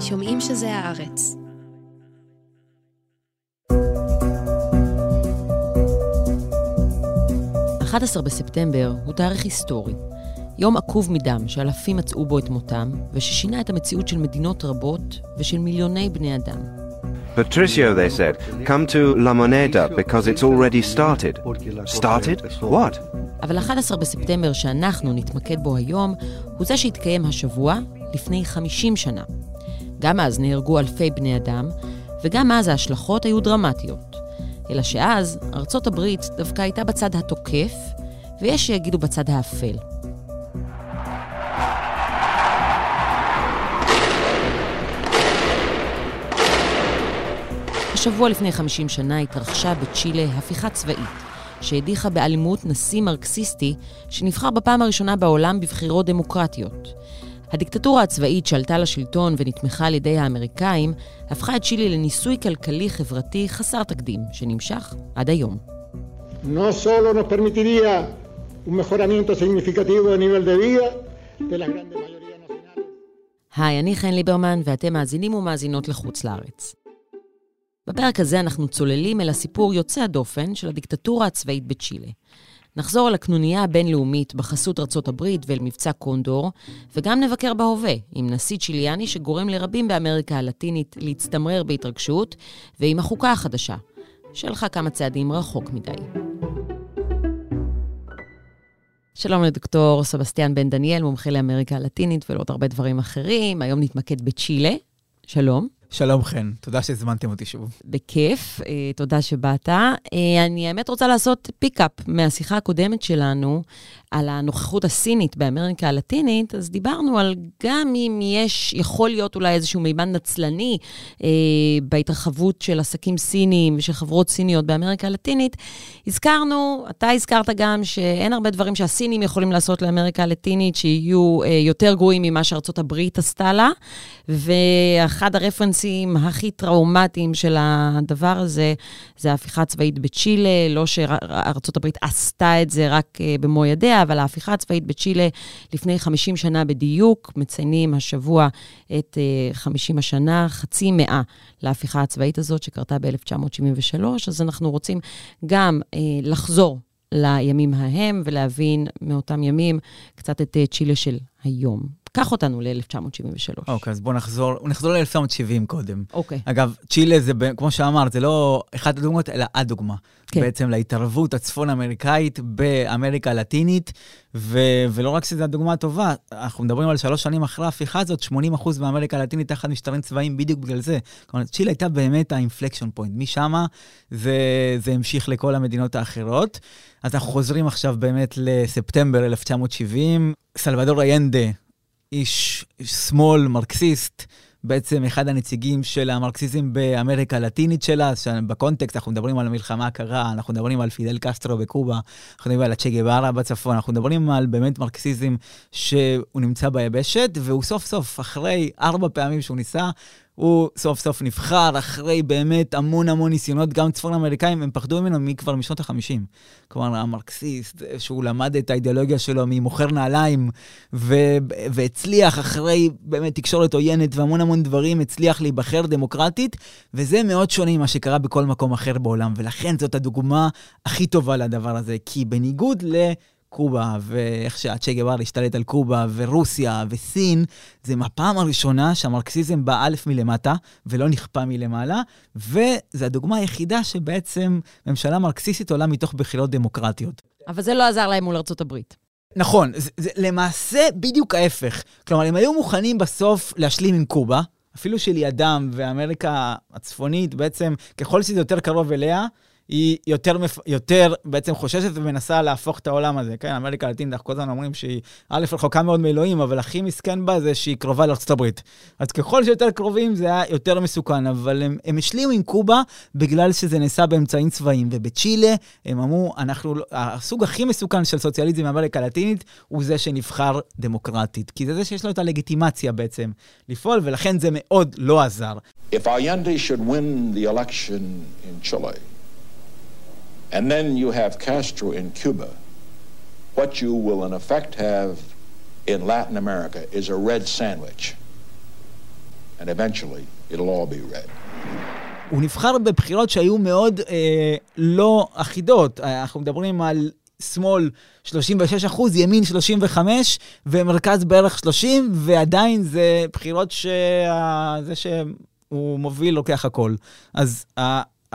שומעים שזה הארץ. ה-11 בספטמבר הוא תאריך היסטורי. יום עקוב מדם שאלפים מצאו בו את מותם, וששינה את המציאות של מדינות רבות ושל מיליוני בני אדם. Patricio, they said, come to La Moneda because it's already started. Started? What? אבל 11 בספטמבר שאנחנו נתמקד בו היום, הוא זה שהתקיים השבוע לפני 50 שנה. גם אז נהרגו אלפי בני אדם, וגם אז ההשלכות היו דרמטיות. אלא שאז ארצות הברית דווקא הייתה בצד התוקף, ויש שיגידו בצד האפל. השבוע לפני 50 שנה התרחשה בצ'ילה הפיכה צבאית, שהדיחה באלימות נשיא מרקסיסטי שנבחר בפעם הראשונה בעולם בבחירות דמוקרטיות. הדיקטטורה הצבאית שעלתה לשלטון ונתמכה על ידי האמריקאים, הפכה את צ'ילה לניסוי כלכלי-חברתי חסר תקדים, שנמשך עד היום. No solo nos permitiría un mejoramiento significativo de nivel de vida de las grandes mayorías nacionales. היי, אני חן ליברמן, ואתם מאזינים ומאזינות לחוץ לארץ. בפרק הזה אנחנו צוללים אל הסיפור יוצא הדופן של הדיקטטורה הצבאית בצ'ילה. נחזור על הקנוניה הבינלאומית בחסות ארצות הברית ואל מבצע קונדור, וגם נבקר בהווה עם נשיא צ'יליאני שגורם לרבים באמריקה הלטינית להצטמרר בהתרגשות, ועם החוקה החדשה, שהלכה כמה צעדים רחוק מדי. שלום לדוקטור סבסטיאן בן דניאל, מומחה לאמריקה הלטינית ולעוד הרבה דברים אחרים. היום נתמקד בצ'ילה. שלום. שלום חן, תודה שהזמנתם אותי שוב. בכיף, אה, תודה שבאת. אה, אני האמת רוצה לעשות פיק-אפ מהשיחה הקודמת שלנו על הנוכחות הסינית באמריקה הלטינית, אז דיברנו על גם אם יש, יכול להיות אולי איזשהו מימד נצלני אה, בהתרחבות של עסקים סינים ושל חברות סיניות באמריקה הלטינית, הזכרנו, אתה הזכרת גם שאין הרבה דברים שהסינים יכולים לעשות לאמריקה הלטינית שיהיו אה, יותר גרועים ממה שארצות הברית עשתה לה, ואחד הרפרנסים הכי טראומטיים של הדבר הזה, זה ההפיכה הצבאית בצ'ילה, לא שארצות הברית עשתה את זה רק אה, במו ידיה, אבל ההפיכה הצבאית בצ'ילה לפני 50 שנה בדיוק, מציינים השבוע את 50 השנה, חצי מאה להפיכה הצבאית הזאת שקרתה ב-1973, אז אנחנו רוצים גם אה, לחזור לימים ההם ולהבין מאותם ימים קצת את אה, צ'ילה של היום. קח אותנו ל-1973. אוקיי, אז בואו נחזור, נחזור ל-1970 קודם. אוקיי. אגב, צ'ילה זה, כמו שאמרת, זה לא אחת הדוגמאות, אלא הדוגמה. כן. בעצם להתערבות הצפון-אמריקאית באמריקה הלטינית, ו- ולא רק שזו הדוגמה הטובה, אנחנו מדברים על שלוש שנים אחרי ההפיכה הזאת, 80% מאמריקה הלטינית תחת משטרים צבאיים בדיוק בגלל זה. כלומר, צ'ילה הייתה באמת ה inflection point. משם זה, זה המשיך לכל המדינות האחרות. אז אנחנו חוזרים עכשיו באמת לספטמבר 1970. סלבדור איינדה, איש, איש שמאל, מרקסיסט, בעצם אחד הנציגים של המרקסיזם באמריקה הלטינית שלה, בקונטקסט אנחנו מדברים על המלחמה הקרה, אנחנו מדברים על פידל קסטרו בקובה, אנחנו מדברים על הצ'ה גווארה בצפון, אנחנו מדברים על באמת מרקסיזם שהוא נמצא ביבשת, והוא סוף סוף, אחרי ארבע פעמים שהוא ניסה, הוא סוף סוף נבחר אחרי באמת המון המון ניסיונות, גם צפון אמריקאים, הם פחדו ממנו מכבר משנות ה-50. כלומר, המרקסיסט, שהוא למד את האידיאולוגיה שלו ממוכר נעליים, ו- והצליח אחרי באמת תקשורת עוינת והמון המון דברים, הצליח להיבחר דמוקרטית, וזה מאוד שונה ממה שקרה בכל מקום אחר בעולם, ולכן זאת הדוגמה הכי טובה לדבר הזה, כי בניגוד ל... קובה, ואיך שהצ'ה גווארה השתלט על קובה, ורוסיה, וסין, זה מהפעם הראשונה שהמרקסיזם בא א' מלמטה, ולא נכפה מלמעלה, וזו הדוגמה היחידה שבעצם ממשלה מרקסיסטית עולה מתוך בחירות דמוקרטיות. אבל זה לא עזר להם מול הברית. נכון, זה, זה למעשה בדיוק ההפך. כלומר, הם היו מוכנים בסוף להשלים עם קובה, אפילו שלידם ואמריקה הצפונית, בעצם, ככל שזה יותר קרוב אליה, היא יותר. יותר בעצם חוששת ומנסה להפוך את העולם הזה. כן, אמריקה הלטינית, אנחנו כל הזמן אומרים שהיא א', רחוקה מאוד מאלוהים, אבל הכי מסכן בה זה שהיא קרובה הברית. אז ככל שיותר קרובים זה היה יותר מסוכן, אבל הם, הם השלימו עם קובה בגלל שזה נעשה באמצעים צבאיים. ובצ'ילה הם אמרו, אנחנו, לא- הסוג הכי מסוכן של סוציאליזם באמריקה הלטינית הוא זה שנבחר דמוקרטית. כי זה זה שיש לו את הלגיטימציה בעצם לפעול, ולכן זה מאוד לא עזר. If Allende should win the election in Chile, and then you have Castro in Cuba, what you will in effect have in Latin America is a red sandwich. and eventually it'll all be red. הוא נבחר בבחירות שהיו מאוד אה, לא אחידות. אנחנו מדברים על שמאל 36 אחוז, ימין 35 ומרכז בערך 30, ועדיין זה בחירות שזה שהוא מוביל לוקח הכל. אז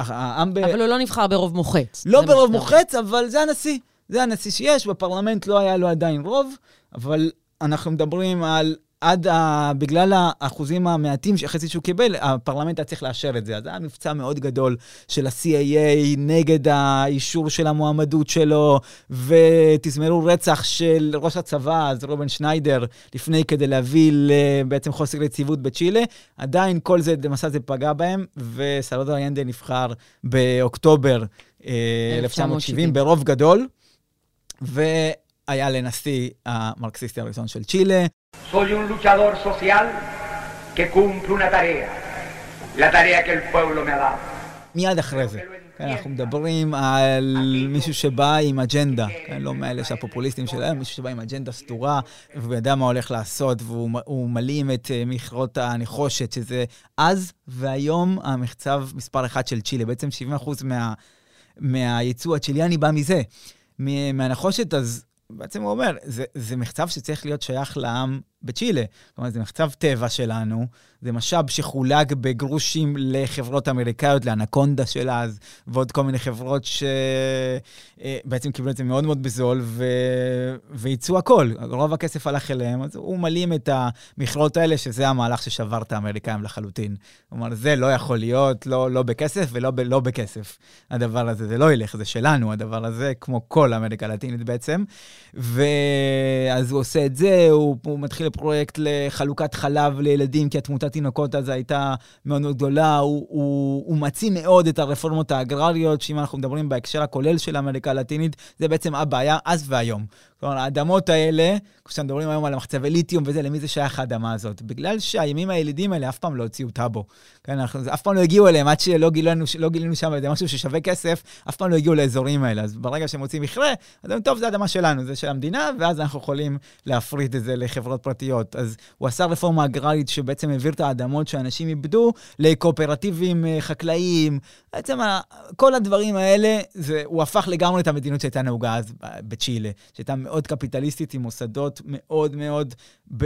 העם... ב... אבל הוא לא נבחר ברוב מוחץ. לא ברוב מוחץ, אבל זה הנשיא. זה הנשיא שיש, בפרלמנט לא היה לו עדיין רוב, אבל אנחנו מדברים על עד, ה... בגלל האחוזים המעטים יחסית שהוא קיבל, הפרלמנט היה צריך לאשר את זה. אז זה היה מבצע מאוד גדול של ה-CAA נגד האישור של המועמדות שלו, ותזמרו רצח של ראש הצבא, אז רובן שניידר, לפני כדי להביא בעצם חוסר יציבות בצ'ילה. עדיין כל זה, למעשה זה פגע בהם, וסלודו איינדה נבחר באוקטובר 1970 אה, ברוב גדול. והיה לנשיא המרקסיסטי הראשון של צ'ילה. Soy un luchador social que cumple una tarea, la tarea que el pueblo me ha dado. מיד אחרי זה. כן, אנחנו מדברים על מישהו שבא עם אג'נדה, כן, לא מאלה שהפופוליסטים שלהם, מישהו שבא עם אג'נדה סדורה, והוא יודע מה הולך לעשות, והוא מלאים את אה, מכרות הנחושת, שזה אז והיום המחצב מספר אחת של צ'ילה. בעצם 70% מה, מהייצוא הצ'יליאני בא מזה, מהנחושת, אז בעצם הוא אומר, זה, זה מחצב שצריך להיות שייך לעם בצ'ילה. כלומר, זה מחצב טבע שלנו, זה משאב שחולק בגרושים לחברות אמריקאיות, לאנקונדה של אז, ועוד כל מיני חברות שבעצם אה, קיבלו את זה מאוד מאוד בזול, ו... וייצאו הכל. רוב הכסף הלך אליהם, אז הוא מלאים את המכרות האלה, שזה המהלך ששבר את האמריקאים לחלוטין. כלומר, זה לא יכול להיות, לא, לא בכסף ולא ב... לא בכסף. הדבר הזה, זה לא ילך, זה שלנו, הדבר הזה, כמו כל אמריקה הלטינית בעצם. ואז הוא עושה את זה, הוא, הוא מתחיל פרויקט לחלוקת חלב לילדים, כי התמותת תינוקות אז הייתה מאוד מאוד גדולה. הוא, הוא, הוא מעצים מאוד את הרפורמות האגרריות, שאם אנחנו מדברים בהקשר הכולל של אמריקה הלטינית, זה בעצם הבעיה אז והיום. כלומר, האדמות האלה, כשאנחנו מדברים היום על המחצבי ליתיום וזה, למי זה שייך האדמה הזאת? בגלל שהימים הילידים האלה אף פעם לא הוציאו טאבו. כן, אנחנו אף פעם לא הגיעו אליהם, עד שלא גילינו, לא גילינו שם איזה משהו ששווה כסף, אף פעם לא הגיעו לאזורים האלה. אז ברגע שהם מוצאים מכרה, אז אומרים, טוב, זה אדמה שלנו, זה של המדינה, ואז אנחנו יכולים להפריט את זה לחברות פרטיות. אז הוא עשה רפורמה אגררית שבעצם העביר את האדמות שאנשים איבדו לקואופרטיבים אה, חקלאיים. בעצם כל הדברים האלה, זה, הוא הפך לגמרי את המדינות שהייתה נהוגה אז בצ'ילה, שהייתה מאוד קפיטליסטית עם מוסדות מאוד מאוד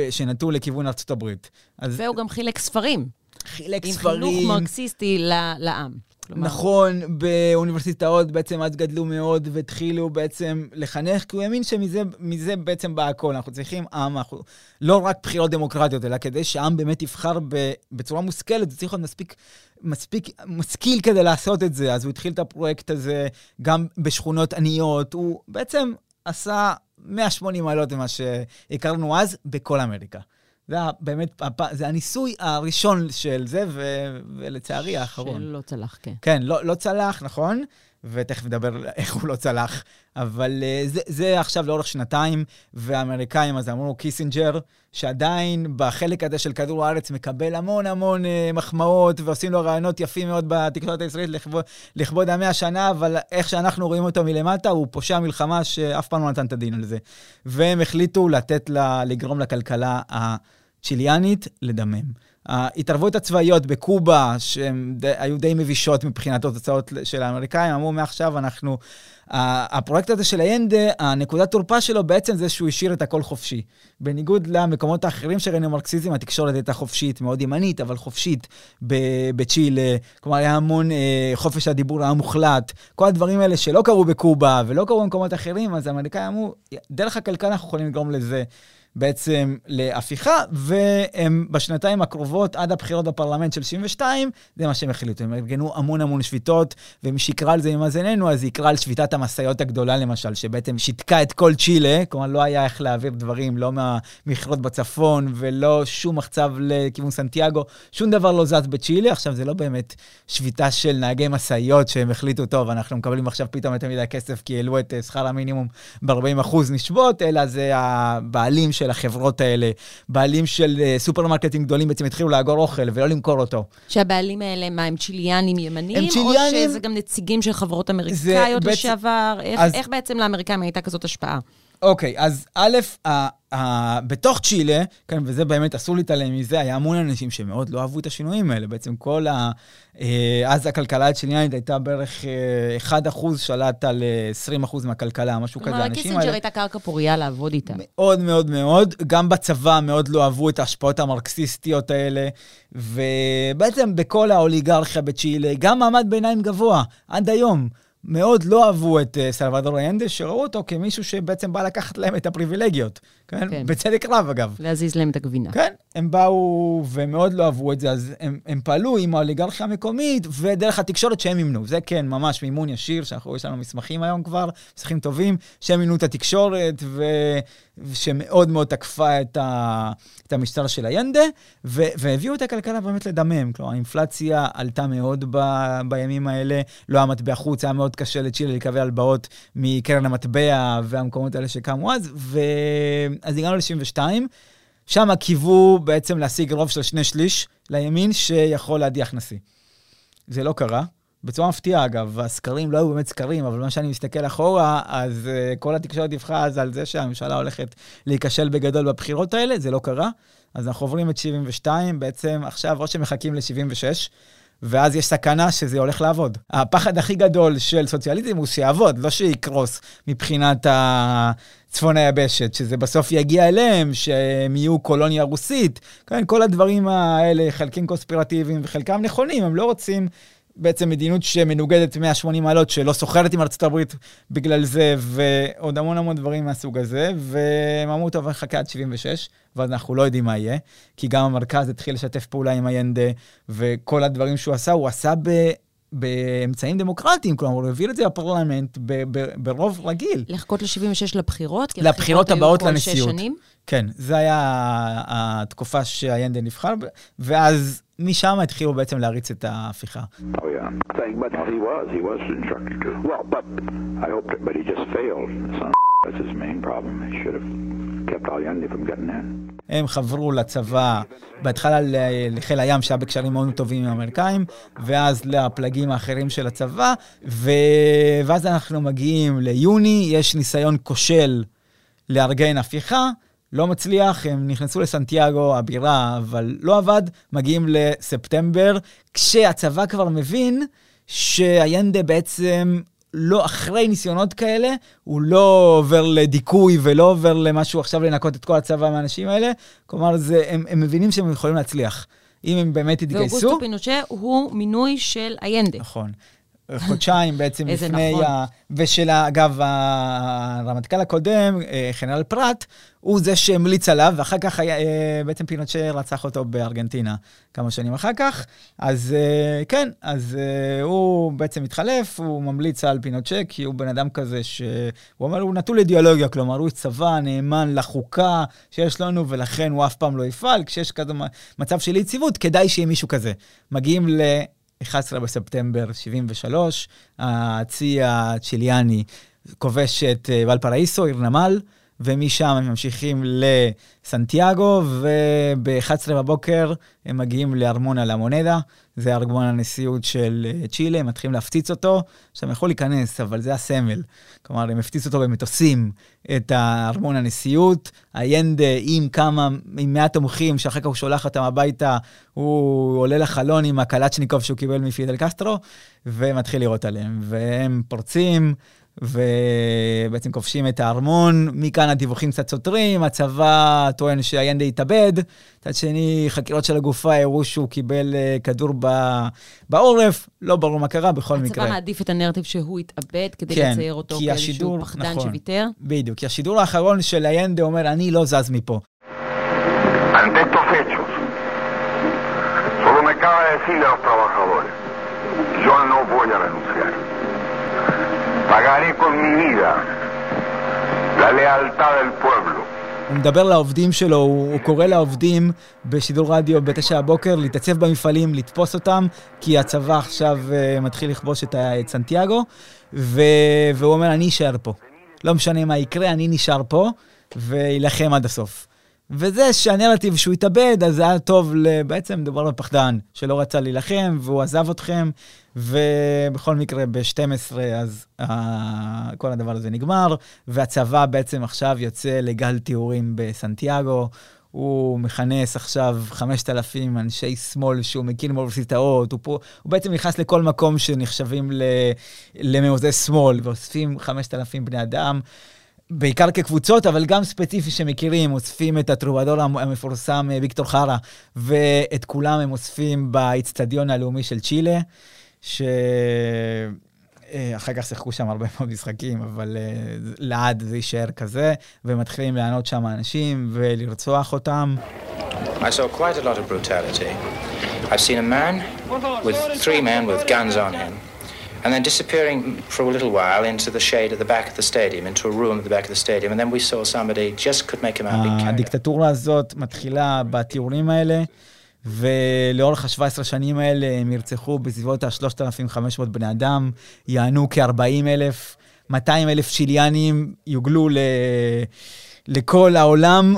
שנטו לכיוון ארצות הברית. אז... והוא גם חילק ספרים. חילק עם ספרים. עם חינוך מרקסיסטי לעם. כלומר... נכון, באוניברסיטאות בעצם אז גדלו מאוד והתחילו בעצם לחנך, כי הוא האמין שמזה בעצם בא הכל. אנחנו צריכים עם, אנחנו, לא רק בחירות דמוקרטיות, אלא כדי שהעם באמת יבחר בצורה מושכלת, זה צריך להיות מספיק, מספיק משכיל כדי לעשות את זה. אז הוא התחיל את הפרויקט הזה גם בשכונות עניות. הוא בעצם עשה 180 מעלות ממה שהכרנו אז בכל אמריקה. זה באמת, זה הניסוי הראשון של זה, ו, ולצערי האחרון. שלא צלח, כן. כן, לא, לא צלח, נכון, ותכף נדבר איך הוא לא צלח, אבל uh, זה, זה עכשיו לאורך שנתיים, והאמריקאים אז אמרו, קיסינג'ר, שעדיין בחלק הזה של כדור הארץ מקבל המון המון uh, מחמאות, ועושים לו ראיונות יפים מאוד בתקשורת הישראלית לכבוד, המאה שנה, אבל איך שאנחנו רואים אותו מלמטה, הוא פושע מלחמה שאף פעם לא נתן את הדין על זה. והם החליטו לתת לה, לגרום לכלכלה הצ'יליאנית לדמם. ההתערבויות הצבאיות בקובה, שהן היו די מבישות מבחינת התוצאות של האמריקאים, אמרו מעכשיו אנחנו... הפרויקט הזה של איינדה, הנקודת תורפה שלו בעצם זה שהוא השאיר את הכל חופשי. בניגוד למקומות האחרים שראינו מרקסיזם, התקשורת הייתה חופשית, מאוד ימנית, אבל חופשית בצ'ילה. כלומר, היה המון אה, חופש הדיבור היה מוחלט. כל הדברים האלה שלא קרו בקובה ולא קרו במקומות אחרים, אז האמריקאים אמרו, דרך הכלכלה אנחנו יכולים לגרום לזה בעצם להפיכה, והם בשנתיים הקרובות, עד הבחירות בפרלמנט של 62, זה מה שהם החליטו. הם ארגנו המון המון שביתות, ומי שיקרא על זה ממאזננו, אז יקרא על שביתת המשאיות הגדולה למשל, שבעצם שיתקה את כל צ'ילה, כלומר לא היה איך להעביר דברים, לא מהמכרות בצפון, ולא שום מחצב לכיוון סנטיאגו, שום דבר לא זז בצ'ילה. עכשיו, זה לא באמת שביתה של נהגי משאיות שהם החליטו, טוב, אנחנו מקבלים עכשיו פתאום יותר מדי כסף כי העלו את אה, שכר המינימום ב-40% נשבות, אלא זה הבעלים של של החברות האלה, בעלים של uh, סופרמרקטים גדולים בעצם התחילו לאגור אוכל ולא למכור אותו. שהבעלים האלה, מה, הם צ'יליאנים ימנים? הם צ'יליאנים... או שזה גם נציגים של חברות אמריקאיות בעצם... לשעבר? איך, אז... איך בעצם לאמריקאים הייתה כזאת השפעה? אוקיי, אז א', בתוך צ'ילה, כן, וזה באמת אסור להתעלם מזה, היה המון אנשים שמאוד לא אהבו את השינויים האלה. בעצם כל ה... אה, אז הכלכלה הצ'יליאנית הייתה בערך 1% אה, שלט על 20% אה, מהכלכלה, משהו כזה. כלומר, קיסינג'ר הייתה קרקע פוריה לעבוד איתה. מאוד מאוד מאוד. גם בצבא מאוד לא אהבו את ההשפעות המרקסיסטיות האלה, ובעצם בכל האוליגרכיה בצ'ילה, גם מעמד ביניים גבוה, עד היום. מאוד לא אהבו את uh, סלבדור איינדה, שראו אותו כמישהו שבעצם בא לקחת להם את הפריבילגיות. כן? כן. בצדק רב, אגב. להזיז להם את הגבינה. כן, הם באו ומאוד לא אהבו את זה, אז הם, הם פעלו עם האוליגרכיה המקומית ודרך התקשורת שהם מימנו. זה כן, ממש מימון ישיר, שאנחנו, יש לנו מסמכים היום כבר, מסמכים טובים, שהם מימנו את התקשורת, ו... שמאוד מאוד תקפה את, ה, את המשטר של היינדה, ו, והביאו את הכלכלה באמת לדמם. כלומר, האינפלציה עלתה מאוד ב, בימים האלה, לא המטבע חוץ, היה מאוד קשה לצ'ילה לקבל הלוואות מקרן המטבע והמקומות האלה שקמו אז, ו... אז הגענו ל-72, שם קיוו בעצם להשיג רוב של שני שליש לימין שיכול להדיח נשיא. זה לא קרה. בצורה מפתיעה, אגב, הסקרים לא היו באמת סקרים, אבל מה שאני מסתכל אחורה, אז uh, כל התקשורת דיווחה אז על זה שהממשלה הולכת להיכשל בגדול בבחירות האלה, זה לא קרה. אז אנחנו עוברים את 72, בעצם עכשיו או שמחכים ל-76, ואז יש סכנה שזה הולך לעבוד. הפחד הכי גדול של סוציאליזם הוא שיעבוד, לא שיקרוס מבחינת צפון היבשת, שזה בסוף יגיע אליהם, שהם יהיו קולוניה רוסית. כן, כל הדברים האלה, חלקים קונספירטיביים וחלקם נכונים, הם לא רוצים בעצם מדיניות שמנוגדת 180 מעלות, שלא סוחרת עם ארצות הברית בגלל זה, ועוד המון המון דברים מהסוג הזה, והם אמרו, טוב, נחכה עד 76, ואז אנחנו לא יודעים מה יהיה, כי גם המרכז התחיל לשתף פעולה עם איינדה, וכל הדברים שהוא עשה, הוא עשה ב... באמצעים דמוקרטיים, כלומר, הוא העביר את זה בפרלמנט ברוב רגיל. לחכות ל-76 לבחירות? לבחירות הבאות לנשיאות. כן, זה היה התקופה שהיינדה נבחר, ואז משם התחילו בעצם להריץ את ההפיכה. Oh, הם חברו לצבא, בהתחלה לחיל הים שהיה בקשרים מאוד טובים עם האמריקאים, ואז לפלגים האחרים של הצבא, ו... ואז אנחנו מגיעים ליוני, יש ניסיון כושל לארגן הפיכה, לא מצליח, הם נכנסו לסנטיאגו, הבירה, אבל לא עבד, מגיעים לספטמבר, כשהצבא כבר מבין שהיינדה בעצם לא, אחרי ניסיונות כאלה, הוא לא עובר לדיכוי ולא עובר למשהו עכשיו לנקות את כל הצבא מהאנשים האלה. כלומר, זה, הם, הם מבינים שהם יכולים להצליח. אם הם באמת יתגייסו... ואוגוסטו פינושה הוא מינוי של איינדה. נכון. חודשיים בעצם לפני... נכון. ה... ושל, אגב, הרמטכ"ל הקודם, אה, חנרל פרט, הוא זה שהמליץ עליו, ואחר כך היה, אה, בעצם פינוצ'ה רצח אותו בארגנטינה כמה שנים אחר כך. אז אה, כן, אז הוא בעצם התחלף, הוא ממליץ על פינוצ'ה, כי הוא בן אדם כזה שהוא אומר, הוא נטול אידיאולוגיה, כלומר, הוא צבא נאמן לחוקה שיש לנו, ולכן הוא אף פעם לא יפעל. כשיש כזה מצב של יציבות, כדאי שיהיה מישהו כזה. מגיעים ל... 11 בספטמבר 73, הצי הצ'יליאני כובש את אה, ולפראיסו, עיר נמל, ומשם הם ממשיכים לסנטיאגו, וב-11 בבוקר הם מגיעים לארמונה למונדה, זה ארגון הנשיאות של אה, צ'ילה, הם מתחילים להפציץ אותו. עכשיו, הם יכולים להיכנס, אבל זה הסמל. כלומר, הם הפציצו אותו במטוסים, את ארמון הנשיאות. איינדה עם כמה, עם מעט תומכים, שאחר כך הוא שולח אותם הביתה, הוא עולה לחלון עם הקלצ'ניקוב שהוא קיבל מפידל קסטרו, ומתחיל לירות עליהם. והם פורצים. ובעצם כובשים את הארמון. מכאן הדיווחים קצת סותרים, הצבא טוען שאיינדה התאבד. מצד שני, חקירות של הגופה הראו שהוא קיבל uh, כדור ב... בעורף, לא ברור מה קרה בכל הצבא מקרה. הצבא מעדיף את הנרטיב שהוא התאבד כדי כן, לצייר אותו כאיזשהו פחדן נכון, שוויתר. בדיוק, כי השידור האחרון של איינדה אומר, אני לא זז מפה. Solo me cabe decirle a los trabajadores, yo no voy a renunciar. Pagaré con mi vida la lealtad del pueblo. הוא מדבר לעובדים שלו, הוא, הוא קורא לעובדים בשידור רדיו בתשע הבוקר להתעצב במפעלים, לתפוס אותם, כי הצבא עכשיו uh, מתחיל לכבוש את, את סנטיאגו, ו, והוא אומר, אני אשאר פה. לא משנה מה יקרה, אני נשאר פה, ויילחם עד הסוף. וזה שהנרטיב שהוא התאבד, אז זה היה טוב, בעצם מדובר בפחדן, שלא רצה להילחם, והוא עזב אתכם, ובכל מקרה, ב-12 אז uh, כל הדבר הזה נגמר, והצבא בעצם עכשיו יוצא לגל תיאורים בסנטיאגו. הוא מכנס עכשיו 5,000 אנשי שמאל שהוא מכיר מאוניברסיטאות, הוא, הוא בעצם נכנס לכל מקום שנחשבים למעוזי שמאל, ואוספים 5,000 בני אדם. בעיקר כקבוצות, אבל גם ספציפי שמכירים, אוספים את הטרובדור המפורסם ויקטור חרא, ואת כולם הם אוספים באיצטדיון הלאומי של צ'ילה, שאחר כך שיחקו שם הרבה מאוד משחקים, אבל לעד זה יישאר כזה, ומתחילים לענות שם אנשים ולרצוח אותם. I saw quite a lot of brutality. I've seen a man with three men with guns on him. And then disappearing for a little while into the shade at the back of the stadium, into a room at the back of the stadium, and then we saw somebody just could make him out. הדיקטטורה הזאת מתחילה בתיאורים האלה, ולאורך ה-17 שנים האלה הם ירצחו בסביבות ה-3,500 בני אדם, יענו כ-40 אלף, 200 אלף צ'יליאנים יוגלו ל... לכל העולם,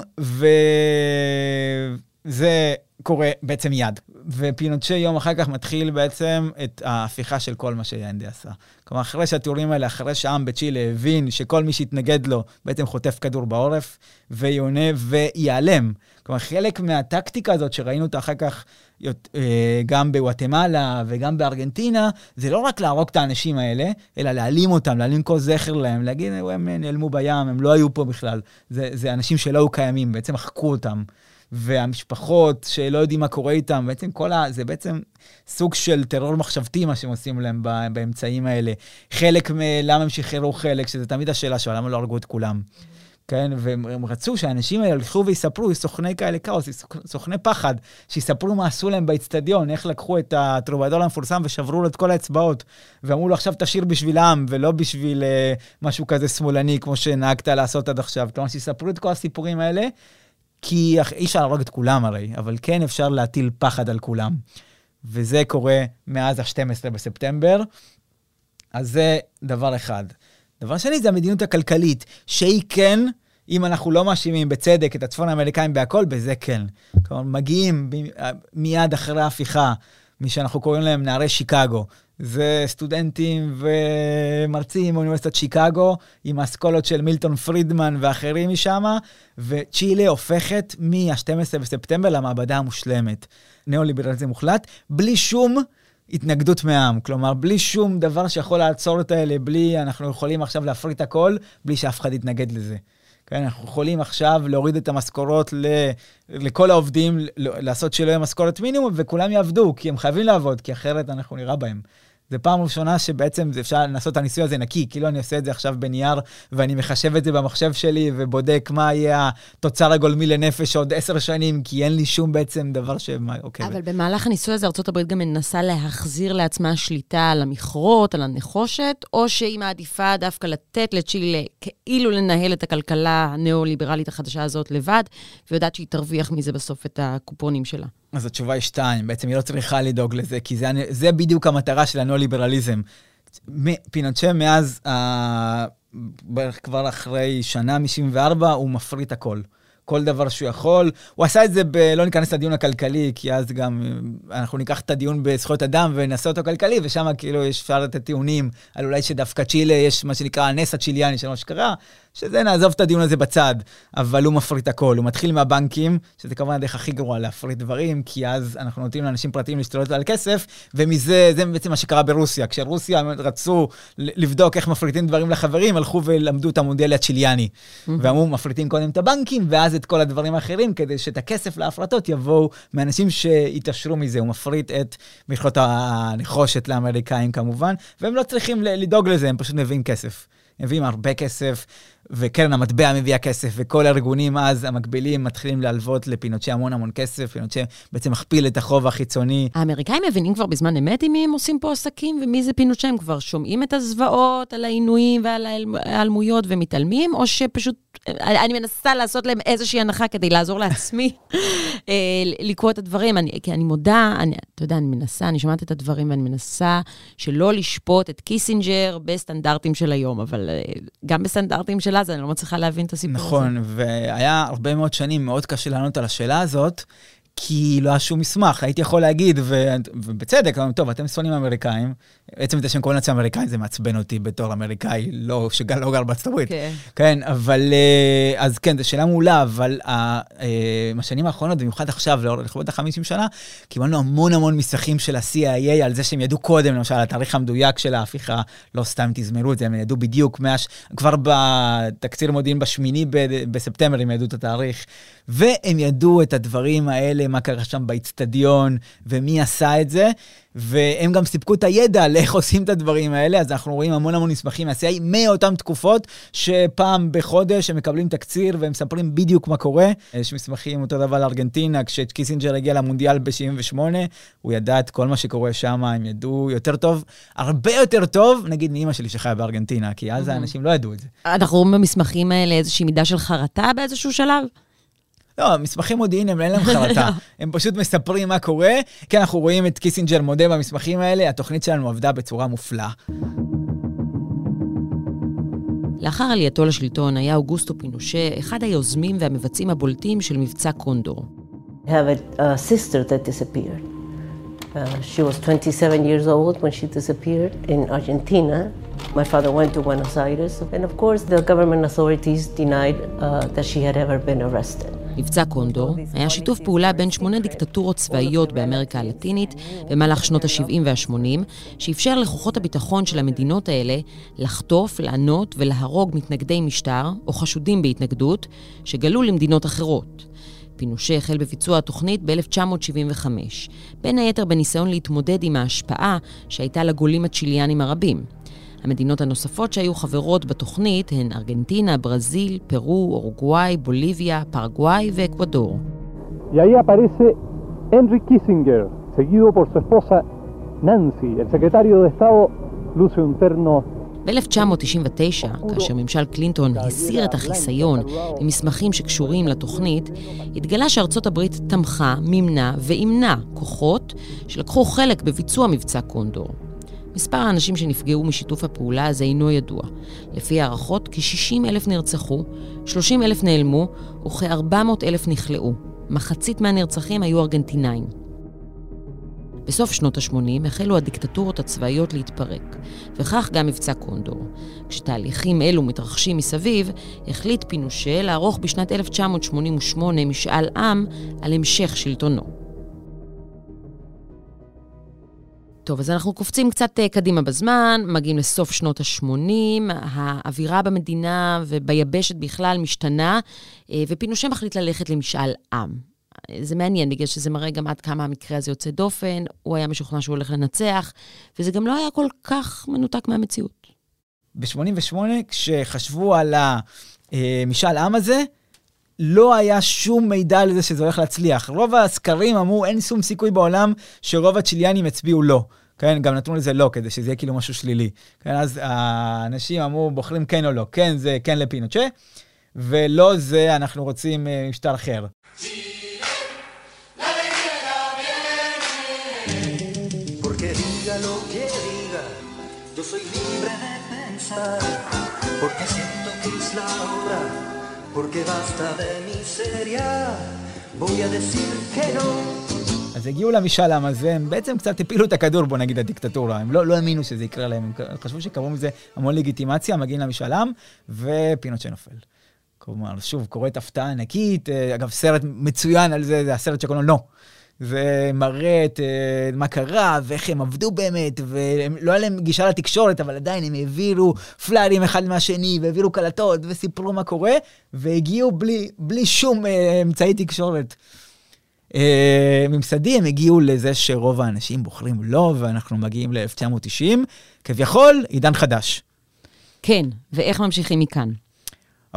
וזה קורה בעצם מיד. ופינוצ'ה יום אחר כך מתחיל בעצם את ההפיכה של כל מה שיאנדי עשה. כלומר, אחרי שהתיאורים האלה, אחרי שהעם בצ'ילה הבין שכל מי שהתנגד לו בעצם חוטף כדור בעורף, ויונה וייעלם. כלומר, חלק מהטקטיקה הזאת שראינו אותה אחר כך אה, גם בוואטמלה וגם בארגנטינה, זה לא רק להרוג את האנשים האלה, אלא להעלים אותם, להעלים כל זכר להם, להגיד, הם נעלמו בים, הם לא היו פה בכלל. זה, זה אנשים שלא היו קיימים, בעצם מחקו אותם. והמשפחות שלא יודעים מה קורה איתם, בעצם כל ה... זה בעצם סוג של טרור מחשבתי, מה שהם עושים להם באמצעים האלה. חלק מ... למה הם שחררו חלק, שזה תמיד השאלה שלו, למה לא הרגו את כולם. כן, והם רצו שהאנשים האלה ילכו ויספרו, סוכני כאלה כאוס, סוכני פחד, שיספרו מה עשו להם באיצטדיון, איך לקחו את הטרובדור המפורסם ושברו לו את כל האצבעות, ואמרו לו עכשיו תשאיר בשבילם, ולא בשביל uh, משהו כזה שמאלני, כמו שנהגת לעשות עד עכשיו. כלומר, שיספרו את כל הסיפורים האלה, כי אי אפשר להרוג את כולם הרי, אבל כן אפשר להטיל פחד על כולם. וזה קורה מאז ה-12 בספטמבר. אז זה דבר אחד. דבר שני זה המדיניות הכלכלית, שהיא כן, אם אנחנו לא מאשימים בצדק את הצפון האמריקאים בהכל, בזה כן. כלומר, מגיעים מיד אחרי ההפיכה, מי שאנחנו קוראים להם נערי שיקגו, זה סטודנטים ומרצים מאוניברסיטת שיקגו, עם האסכולות של מילטון פרידמן ואחרים משם, וצ'ילה הופכת מה-12 בספטמבר למעבדה המושלמת. ניאו-ליברליזם מוחלט, בלי שום התנגדות מהעם. כלומר, בלי שום דבר שיכול לעצור את האלה, בלי, אנחנו יכולים עכשיו להפריט הכל, בלי שאף אחד יתנגד לזה. כן, אנחנו יכולים עכשיו להוריד את המשכורות ל, לכל העובדים, לעשות שלא יהיה משכורת מינימום, וכולם יעבדו, כי הם חייבים לעבוד, כי אחרת אנחנו נראה בהם. זה פעם ראשונה שבעצם אפשר לעשות את הניסוי הזה נקי, כאילו אני עושה את זה עכשיו בנייר, ואני מחשב את זה במחשב שלי, ובודק מה יהיה התוצר הגולמי לנפש עוד עשר שנים, כי אין לי שום בעצם דבר ש... אוקיי. אבל במהלך הניסוי הזה ארה"ב גם מנסה להחזיר לעצמה שליטה על המכרות, על הנחושת, או שהיא מעדיפה דווקא לתת לצ'ילה כאילו לנהל את הכלכלה הניאו-ליברלית החדשה הזאת לבד, ויודעת שהיא תרוויח מזה בסוף את הקופונים שלה. אז התשובה היא שתיים, בעצם היא לא צריכה לדאוג לזה, כי זה, זה בדיוק המטרה של הניאו-ליברליזם. פינוצ'ה מאז, אה, בערך כבר אחרי שנה מ-74, הוא מפריט הכל. כל דבר שהוא יכול. הוא עשה את זה ב... לא ניכנס לדיון הכלכלי, כי אז גם אנחנו ניקח את הדיון בזכויות אדם ונעשה אותו כלכלי, ושם כאילו אפשר את הטיעונים על אולי שדווקא צ'ילה יש מה שנקרא הנס הצ'יליאני של מה שקרה, שזה נעזוב את הדיון הזה בצד, אבל הוא מפריט הכל. הוא מתחיל מהבנקים, שזה כמובן הדרך הכי גרועה להפריט דברים, כי אז אנחנו נותנים לאנשים פרטיים להשתלט על כסף, ומזה, זה בעצם מה שקרה ברוסיה. כשרוסיה רצו לבדוק איך מפריטים דברים לחברים, הלכו ולמדו את המודל הצ'יליאני. Mm-hmm. ואמרו, מפריטים קודם את הבנקים, ואז את כל הדברים האחרים, כדי שאת הכסף להפרטות יבואו מאנשים שיתעשרו מזה. הוא מפריט את מכרות הנחושת לאמריקאים כמובן, והם לא צריכים לדאוג לזה, הם פשוט מביאים כסף. מביאים הרבה כסף, וקרן המטבע מביאה כסף, וכל הארגונים אז, המקבילים, מתחילים להלוות לפינוצ'ה המון המון כסף, פינוצ'ה בעצם מכפיל את החוב החיצוני. האמריקאים מבינים כבר בזמן אמת עם מי הם עושים פה עסקים, ומי זה פינוצ'ה? הם כבר שומעים את הזוועות על העינויים ועל ההיעלמויות ומתעלמים, או שפשוט, אני מנסה לעשות להם איזושהי הנחה כדי לעזור לעצמי אה, לקרוא את הדברים. אני, כי אני מודה, אני, אתה יודע, אני מנסה, אני שומעת את הדברים ואני מנסה שלא לשפוט את קיסינג'ר בסטנדרטים של היום, אבל אה, גם בסטנדרטים של אז, אני לא מצליחה להבין את הסיפור הזה. נכון, והיה הרבה מאוד שנים מאוד קשה לענות על השאלה הזאת, כי לא היה שום מסמך. הייתי יכול להגיד, ו... ובצדק, אמרנו, טוב, אתם שונאים אמריקאים. עצם זה שהם קוראים לעצמם אמריקאים, זה מעצבן אותי בתור אמריקאי, לא, שגם לא גר בארצות הברית. כן. כן, אבל... אה, אז כן, זו שאלה מעולה, אבל בשנים האחרונות, במיוחד עכשיו, לכבוד ה-50 שנה, קיבלנו המון המון מסמכים של ה-CIA על זה שהם ידעו קודם, למשל, התאריך המדויק של ההפיכה, לא סתם תזמרו את זה, הם ידעו בדיוק, מהש... כבר בתקציר מודיעין בשמיני בספטמבר הם ידעו את התאריך, והם ידעו את הדברים האלה, מה קרה שם באיצטדיון, ומי עשה את זה. והם גם סיפקו את הידע על איך עושים את הדברים האלה, אז אנחנו רואים המון המון מסמכים מה-CIA מאותן תקופות, שפעם בחודש הם מקבלים תקציר והם מספרים בדיוק מה קורה. יש מסמכים אותו דבר לארגנטינה, כשקיסינג'ר הגיע למונדיאל ב-78, הוא ידע את כל מה שקורה שם, הם ידעו יותר טוב, הרבה יותר טוב, נגיד מאימא שלי שחיה בארגנטינה, כי אז האנשים לא ידעו את זה. אנחנו רואים במסמכים האלה איזושהי מידה של חרטה באיזשהו שלב? לא, מסמכים מודיעיניים אין להם חרטה, הם פשוט מספרים מה קורה. כן, אנחנו רואים את קיסינג'ר מודה במסמכים האלה, התוכנית שלנו עבדה בצורה מופלאה. לאחר עלייתו לשלטון היה אוגוסטו פינושה אחד היוזמים והמבצעים הבולטים של מבצע קונדור. I have a, a sister that disappeared. Uh, she was 27 years old when she disappeared in Argentina. My father went to Buenos Aires, and of course, the government authorities denied uh, that she had ever been arrested. מבצע קונדור היה שיתוף פעולה בין שמונה דיקטטורות צבאיות באמריקה הלטינית במהלך שנות ה-70 וה-80, שאפשר לכוחות הביטחון של המדינות האלה לחטוף, לענות ולהרוג מתנגדי משטר או חשודים בהתנגדות שגלו למדינות אחרות. פינושה החל בביצוע התוכנית ב-1975, בין היתר בניסיון להתמודד עם ההשפעה שהייתה לגולים הצ'יליאנים הרבים. המדינות הנוספות שהיו חברות בתוכנית הן ארגנטינה, ברזיל, פרו, אורוגוואי, בוליביה, פרגוואי ואקוודור. Kissinger, seguido por su esposa Nancy. El secretario de Estado luce un terno ב-1999, כאשר ממשל קלינטון הסיר את החיסיון ממסמכים שקשורים לתוכנית, התגלה שארצות הברית תמכה, מימנה ואימנה כוחות שלקחו חלק בביצוע מבצע קונדור. מספר האנשים שנפגעו משיתוף הפעולה הזה אינו ידוע. לפי הערכות, כ-60 אלף נרצחו, 30 אלף נעלמו וכ-400 אלף נכלאו. מחצית מהנרצחים היו ארגנטינאים. בסוף שנות ה-80 החלו הדיקטטורות הצבאיות להתפרק, וכך גם מבצע קונדור. כשתהליכים אלו מתרחשים מסביב, החליט פינושה לערוך בשנת 1988 משאל עם על המשך שלטונו. טוב, אז אנחנו קופצים קצת אה, קדימה בזמן, מגיעים לסוף שנות ה-80, האווירה במדינה וביבשת בכלל משתנה, אה, ופינושה מחליט ללכת למשאל עם. זה מעניין, בגלל שזה מראה גם עד כמה המקרה הזה יוצא דופן, הוא היה משוכנע שהוא הולך לנצח, וזה גם לא היה כל כך מנותק מהמציאות. ב-88, כשחשבו על המשאל עם הזה, לא היה שום מידע על זה שזה הולך להצליח. רוב הסקרים אמרו, אין שום סיכוי בעולם שרוב הצ'יליאנים יצביעו לא. כן, גם נתנו לזה לא, כדי שזה יהיה כאילו משהו שלילי. כן, אז האנשים אמרו, בוחרים כן או לא. כן זה כן לפינוצ'ה, ולא זה אנחנו רוצים אה, משטר אחר. porque siento que es la hora, porque basta de miseria, voy a decir que no. אז הגיעו למשאל עם הזה, הם בעצם קצת הפילו את הכדור, בוא נגיד, הדיקטטורה. הם לא, לא האמינו שזה יקרה להם, הם חשבו שקראו מזה המון לגיטימציה, מגיעים למשאל עם, ופינות שנופל. כלומר, שוב, קורית הפתעה ענקית, אה, אגב, סרט מצוין על זה, זה הסרט שקוראים לו לא. זה מראה את uh, מה קרה ואיך הם עבדו באמת, ולא היה להם גישה לתקשורת, אבל עדיין הם העבירו פליירים אחד מהשני, והעבירו קלטות, וסיפרו מה קורה, והגיעו בלי, בלי שום uh, אמצעי תקשורת. Uh, ממסדי הם הגיעו לזה שרוב האנשים בוחרים לא, ואנחנו מגיעים ל-1990, כביכול עידן חדש. כן, ואיך ממשיכים מכאן?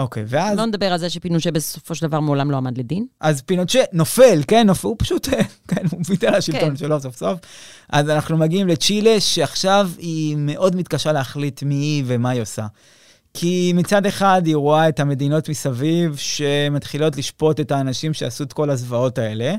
אוקיי, ואז... לא נדבר על זה שפינוצ'ה בסופו של דבר מעולם לא עמד לדין. אז פינוצ'ה נופל, כן, נופל, הוא פשוט, כן, הוא ויתר על השלטון כן. שלו סוף סוף. אז אנחנו מגיעים לצ'ילה, שעכשיו היא מאוד מתקשה להחליט מי היא ומה היא עושה. כי מצד אחד היא רואה את המדינות מסביב שמתחילות לשפוט את האנשים שעשו את כל הזוועות האלה,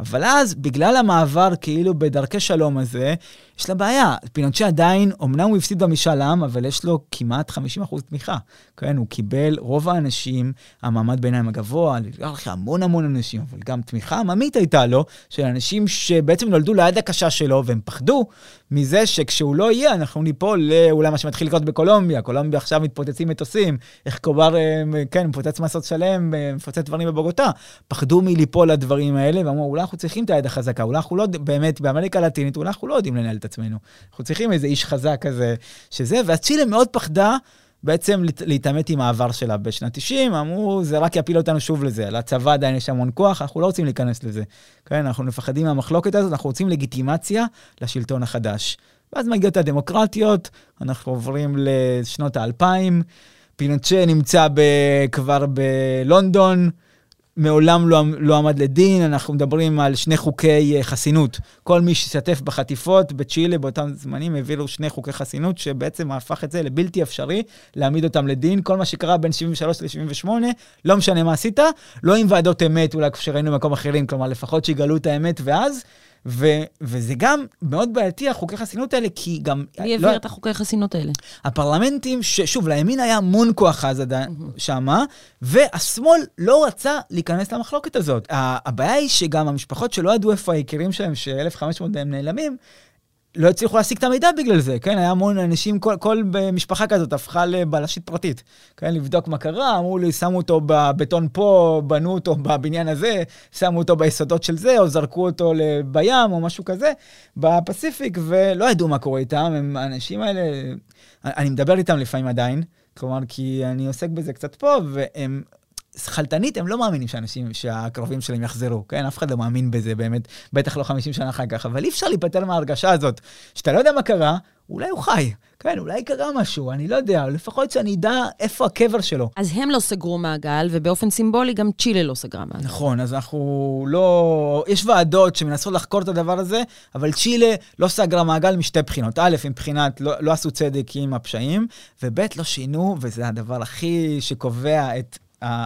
אבל אז, בגלל המעבר כאילו בדרכי שלום הזה, יש לה בעיה. פינוצ'ה עדיין, אמנם הוא הפסיד במשאל עם, אבל יש לו כמעט 50% תמיכה. כן, הוא קיבל, רוב האנשים, המעמד ביניים הגבוה, המון המון אנשים, אבל גם תמיכה עממית הייתה לו, של אנשים שבעצם נולדו ליד הקשה שלו, והם פחדו מזה שכשהוא לא יהיה, אנחנו ניפול לאולי מה שמתחיל לקרות בקולומביה. קולומביה עכשיו מתפוצצים מטוסים, איך קובר, כן, מפוצץ מסות שלם, מפוצץ דברים בבוגוטה. פחדו מליפול לדברים האלה, ואמרו, אולי אנחנו צריכים את היד החזקה, אולי אנחנו לא, באמת, באמריקה הלטינית, אולי אנחנו לא יודעים לנהל את עצמנו. אנחנו צריכים איזה איש חזק כזה, שזה, ואז צ'ילה מאוד פחדה בעצם להתעמת עם העבר שלה בשנת 90, אמרו, זה רק יפיל אותנו שוב לזה. לצבא עדיין יש המון כוח, אנחנו לא רוצים להיכנס לזה. כן, אנחנו מפחדים מהמחלוקת הזאת, אנחנו רוצים לגיטימציה לשלטון החדש. ואז מגיעות הדמוקרטיות, אנחנו עוברים לשנות האלפיים, פינוצ'ה נמצא ב, כבר בלונדון, מעולם לא, לא עמד לדין, אנחנו מדברים על שני חוקי אה, חסינות. כל מי שהשתתף בחטיפות בצ'ילה באותם זמנים העבירו שני חוקי חסינות, שבעצם הפך את זה לבלתי אפשרי להעמיד אותם לדין. כל מה שקרה בין 73 ל-78, לא משנה מה עשית, לא עם ועדות אמת, אולי כפי שראינו במקום אחרים, כלומר לפחות שיגלו את האמת ואז. ו- וזה גם מאוד בעייתי, החוקי חסינות האלה, כי גם... מי העביר לא, את החוקי חסינות האלה? הפרלמנטים, ששוב, לימין היה המון כוח אז עדיין שמה, והשמאל לא רצה להיכנס למחלוקת הזאת. הבעיה היא שגם המשפחות שלא ידעו איפה היקירים שלהם, ש-1,500 מהם נעלמים, לא הצליחו להשיג את המידע בגלל זה, כן? היה המון אנשים, כל, כל משפחה כזאת הפכה לבלשית פרטית, כן? לבדוק מה קרה, אמרו לי, שמו אותו בבטון פה, בנו אותו בבניין הזה, שמו אותו ביסודות של זה, או זרקו אותו בים, או משהו כזה, בפסיפיק, ולא ידעו מה קורה איתם, הם, האנשים האלה, אני מדבר איתם לפעמים עדיין, כלומר, כי אני עוסק בזה קצת פה, והם חלטנית, הם לא מאמינים שאנשים, שהקרובים שלהם יחזרו, כן? אף אחד לא מאמין בזה באמת, בטח לא 50 שנה אחר כך, אבל אי אפשר להיפטר מההרגשה הזאת, שאתה לא יודע מה קרה, אולי הוא חי, כן, אולי קרה משהו, אני לא יודע, לפחות שאני אדע איפה הקבר שלו. אז הם לא סגרו מעגל, ובאופן סימבולי גם צ'ילה לא סגרה מעגל. נכון, אז אנחנו לא... יש ועדות שמנסות לחקור את הדבר הזה, אבל צ'ילה לא סגרה מעגל משתי בחינות. א', מבחינת לא, לא עשו צדק עם הפשעים, וב', לא שינו, וזה הדבר הכי שקובע את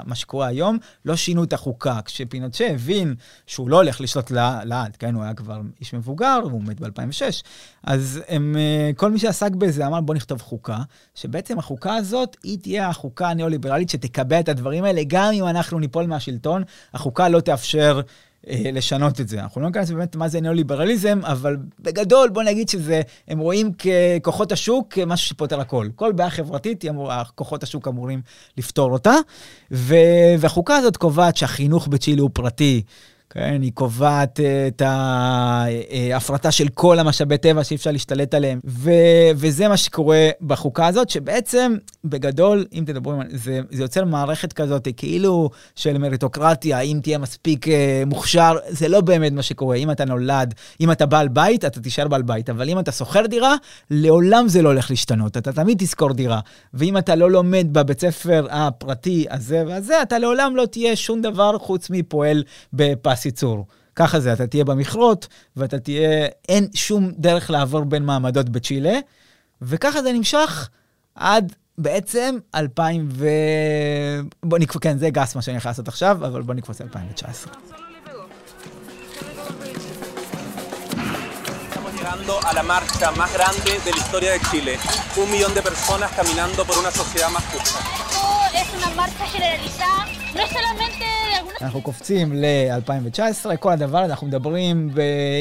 מה שקורה היום, לא שינו את החוקה. כשפינוצ'ה הבין שהוא לא הולך לשלוט לעד, כן, הוא היה כבר איש מבוגר, והוא מת ב-2006, אז הם, אה, כל מי שעסק בזה אמר, בוא נכתוב חוקה, שבעצם החוקה הזאת, היא תהיה החוקה הניאו-ליברלית שתקבע את הדברים האלה, גם אם אנחנו ניפול מהשלטון, החוקה לא תאפשר לשנות את זה. אנחנו לא ניכנס באמת מה זה ניאו-ליברליזם, אבל בגדול בוא נגיד שזה, הם רואים ככוחות השוק כמשהו שפותר הכל. כל בעיה חברתית, אמור, כוחות השוק אמורים לפתור אותה. והחוקה הזאת קובעת שהחינוך בצ'ילה הוא פרטי. כן, היא קובעת אה, את ההפרטה של כל המשאבי טבע שאי אפשר להשתלט עליהם. ו, וזה מה שקורה בחוקה הזאת, שבעצם, בגדול, אם תדברו, זה, זה יוצר מערכת כזאת, כאילו של מריטוקרטיה, אם תהיה מספיק אה, מוכשר, זה לא באמת מה שקורה. אם אתה נולד, אם אתה בעל בית, אתה תישאר בעל בית, אבל אם אתה שוכר דירה, לעולם זה לא הולך להשתנות, אתה תמיד תשכור דירה. ואם אתה לא לומד בבית ספר הפרטי הזה והזה, אתה לעולם לא תהיה שום דבר חוץ מפועל בפס. פס ייצור. ככה זה, אתה תהיה במכרות, ואתה תהיה, אין שום דרך לעבור בין מעמדות בצ'ילה, וככה זה נמשך עד בעצם 2000 ו... בוא נקפוץ, כן, זה גס מה שאני יכול לעשות עכשיו, אבל בוא נקפוץ ל-2019. llegando a la marcha más grande de la historia de Chile. Un millón de personas caminando por una sociedad más justa. Es una marcha generalizada, no solamente אנחנו קופצים ל-2019, כל הדבר הזה, אנחנו מדברים,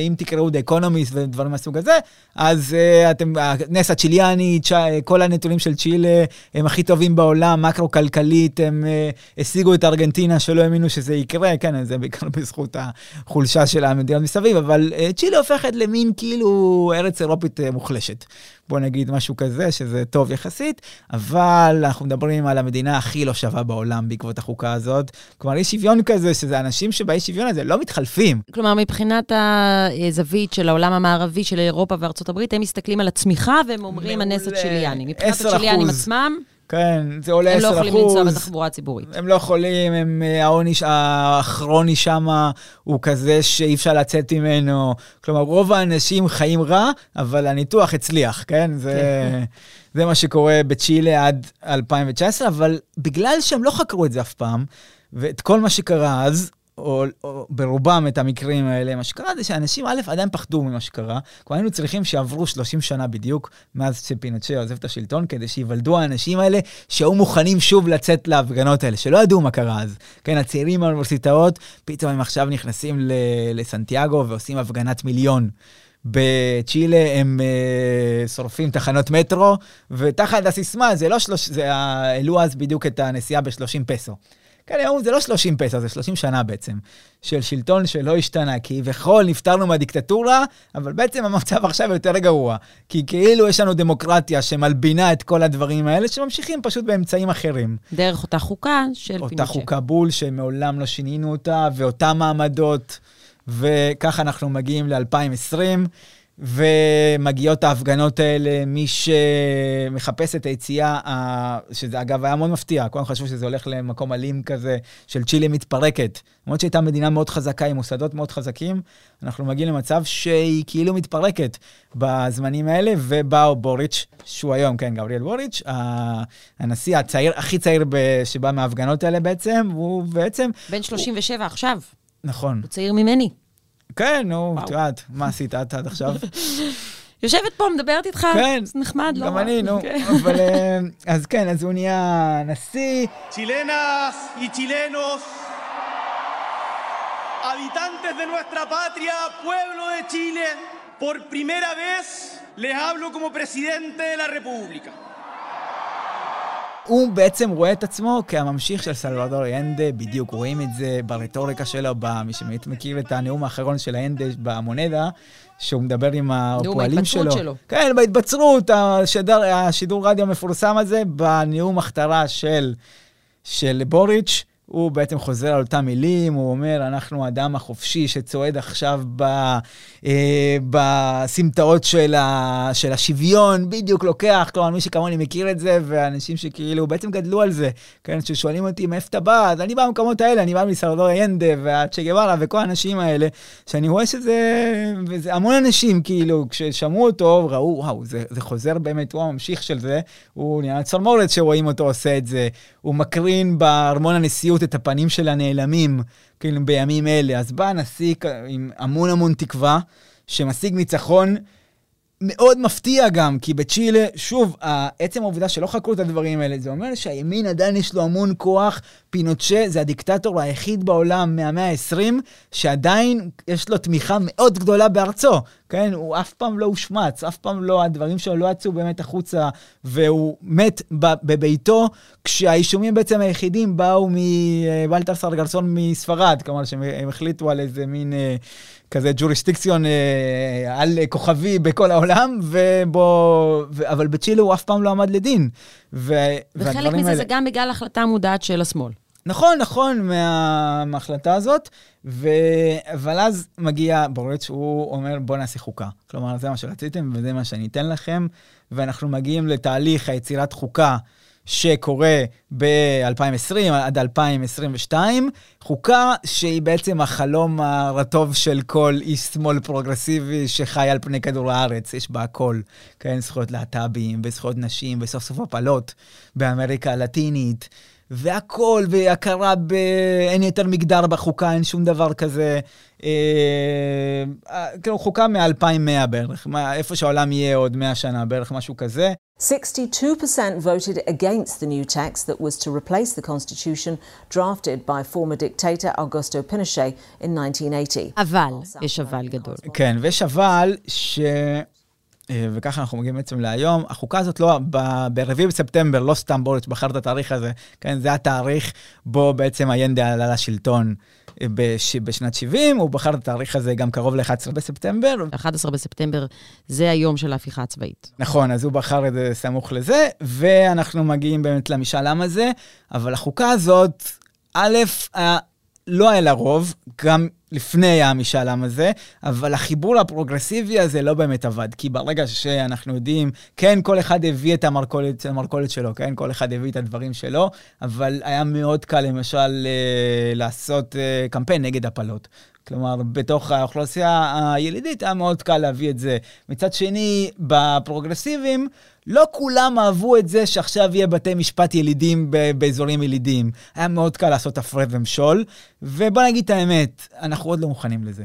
אם תקראו The Economist ודברים מהסוג הזה, אז uh, אתם, הנס הצ'יליאני, כל הנתונים של צ'ילה הם הכי טובים בעולם, מקרו-כלכלית, הם uh, השיגו את ארגנטינה שלא האמינו שזה יקרה, כן, זה בעיקר בזכות החולשה של המדינות מסביב, אבל uh, צ'ילה הופכת למין כאילו ארץ אירופית uh, מוחלשת. בוא נגיד משהו כזה, שזה טוב יחסית, אבל אנחנו מדברים על המדינה הכי לא שווה בעולם בעקבות החוקה הזאת. כלומר, יש שוויון כזה, שזה אנשים שבאי שוויון הזה לא מתחלפים. כלומר, מבחינת הזווית של העולם המערבי, של אירופה וארצות הברית, הם מסתכלים על הצמיחה והם אומרים הנס הצ'יליאני. מבחינת הצ'יליאנים עצמם... כן, זה עולה 10%. הם לא יכולים לנסוע בתחבורה הציבורית. הם לא יכולים, הם, העוני הכרוני שם הוא כזה שאי אפשר לצאת ממנו. כלומר, רוב האנשים חיים רע, אבל הניתוח הצליח, כן? זה, כן. זה מה שקורה בצ'ילה עד 2019, אבל בגלל שהם לא חקרו את זה אף פעם, ואת כל מה שקרה אז, או, או ברובם את המקרים האלה, מה שקרה זה שאנשים, א', עדיין פחדו ממה שקרה. כבר היינו צריכים שיעברו 30 שנה בדיוק מאז שפינוצ'ה עוזב את השלטון, כדי שיוולדו האנשים האלה שהיו מוכנים שוב לצאת להפגנות האלה, שלא ידעו מה קרה אז. כן, הצעירים מהאוניברסיטאות, פתאום הם עכשיו נכנסים לסנטיאגו ועושים הפגנת מיליון. בצ'ילה הם uh, שורפים תחנות מטרו, ותחת הסיסמה, זה לא שלוש... זה העלו אז בדיוק את הנסיעה ב-30 פסו. כן, היום זה לא 30 פסו, זה 30 שנה בעצם, של שלטון שלא השתנה, כי כביכול נפטרנו מהדיקטטורה, אבל בעצם המצב עכשיו יותר גרוע. כי כאילו יש לנו דמוקרטיה שמלבינה את כל הדברים האלה, שממשיכים פשוט באמצעים אחרים. דרך אותה חוקה של פינוצ'ה. אותה חוקה בול, שמעולם לא שינינו אותה, ואותה מעמדות. וככה אנחנו מגיעים ל-2020, ומגיעות ההפגנות האלה, מי שמחפש את היציאה, שזה אגב היה מאוד מפתיע, כולם חשבו שזה הולך למקום אלים כזה של צ'ילה מתפרקת. למרות שהייתה מדינה מאוד חזקה עם מוסדות מאוד חזקים, אנחנו מגיעים למצב שהיא כאילו מתפרקת בזמנים האלה, ובאו בוריץ', שהוא היום, כן, גבריאל בוריץ', הנשיא הצעיר, הכי צעיר שבא מההפגנות האלה בעצם, הוא בעצם... בן 37 הוא... עכשיו. נכון. הוא צעיר ממני. כן, נו, את יודעת, מה עשית את עד עכשיו? יושבת פה, מדברת איתך, כן, זה נחמד, לא גם אני, נו. כן. אבל, אה, אז כן, אז הוא נהיה נשיא. צ'ילנס וצ'ילנוס, habitantes de nuestra patria, pueblo de Chile, por primera vez les hablo como presidente de la República. הוא בעצם רואה את עצמו כהממשיך של סלוודור ינדה, בדיוק רואים את זה ברטוריקה שלו, מי שבאמת מכיר את הנאום האחרון של הינדה במונדה, שהוא מדבר עם הפועלים שלו. נאום ההתבצרות שלו. כן, בהתבצרות, השדר, השידור רדיו המפורסם הזה, בנאום הכתרה של, של בוריץ'. הוא בעצם חוזר על אותם מילים, הוא אומר, אנחנו האדם החופשי שצועד עכשיו ב, אה, בסמטאות של, ה, של השוויון, בדיוק לוקח, כלומר, מי שכמוני מכיר את זה, ואנשים שכאילו בעצם גדלו על זה, כן, ששואלים אותי מאיפה אתה בא, אז אני בא במקומות האלה, אני בא מסרדור ינדה והצ'ה גווארה וכל האנשים האלה, שאני רואה שזה, וזה המון אנשים, כאילו, כששמעו אותו, ראו, וואו, זה, זה חוזר באמת, הוא הממשיך של זה, הוא נראה צרמורת שרואים אותו עושה את זה, הוא מקרין בארמון הנשיאות את הפנים של הנעלמים, כאילו, בימים אלה. אז בא הנשיא עם המון המון תקווה, שמשיג ניצחון מאוד מפתיע גם, כי בצ'ילה, שוב, עצם העובדה שלא חקרו את הדברים האלה, זה אומר שהימין עדיין יש לו המון כוח. פינוצ'ה זה הדיקטטור היחיד בעולם מהמאה ה-20, שעדיין יש לו תמיכה מאוד גדולה בארצו. כן, הוא אף פעם לא הושמץ, אף פעם לא, הדברים שלו לא יצאו באמת החוצה, והוא מת בביתו, כשהאישומים בעצם היחידים באו מבלטר גרסון מספרד, כלומר שהם החליטו על איזה מין... אה, כזה ג'וריסטיקציון אה, על כוכבי בכל העולם, ובו, ו, אבל בצ'ילה הוא אף פעם לא עמד לדין. ו, וחלק מזה האלה... זה גם בגלל החלטה מודעת של השמאל. נכון, נכון, מה, מההחלטה הזאת, ו... אבל אז מגיע בורץ', הוא אומר, בוא נעשה חוקה. כלומר, זה מה שרציתם וזה מה שאני אתן לכם, ואנחנו מגיעים לתהליך היצירת חוקה שקורה ב-2020 עד 2022, חוקה שהיא בעצם החלום הרטוב של כל איש שמאל פרוגרסיבי שחי על פני כדור הארץ, יש בה הכל, כן, זכויות להט"בים וזכויות נשים וסוף סוף הפלות באמריקה הלטינית. והכל, והכרה ב... אין יותר מגדר בחוקה, אין שום דבר כזה. אה, אה כאילו, חוקה מ-2100 בערך, מה, איפה שהעולם יהיה עוד 100 שנה, בערך משהו כזה. 62% voted against the new tax that was to replace the constitution drafted by former dictator Augusto Pinochet in 1980. אבל, יש אבל גדול. כן, ויש אבל ש... אה, וככה אנחנו מגיעים בעצם להיום. החוקה הזאת לא, ב-4 בספטמבר, לא סתם בוריץ' בחר את התאריך הזה, כן, זה התאריך בו בעצם איינדה עלה לשלטון אה, בש, בשנת 70, הוא בחר את התאריך הזה גם קרוב ל-11 בספטמבר. 11 בספטמבר זה היום של ההפיכה הצבאית. נכון, אז הוא בחר את זה סמוך לזה, ואנחנו מגיעים באמת למשאל עם הזה, אבל החוקה הזאת, א', לא היה לה רוב, גם לפני המשאל עם הזה, אבל החיבור הפרוגרסיבי הזה לא באמת עבד, כי ברגע שאנחנו יודעים, כן, כל אחד הביא את המרכולת, המרכולת שלו, כן, כל אחד הביא את הדברים שלו, אבל היה מאוד קל למשל אה, לעשות אה, קמפיין נגד הפלות. כלומר, בתוך האוכלוסייה הילידית היה מאוד קל להביא את זה. מצד שני, בפרוגרסיבים, לא כולם אהבו את זה שעכשיו יהיה בתי משפט ילידים באזורים ילידים. היה מאוד קל לעשות הפרד ומשול, ובוא נגיד את האמת, אנחנו עוד לא מוכנים לזה.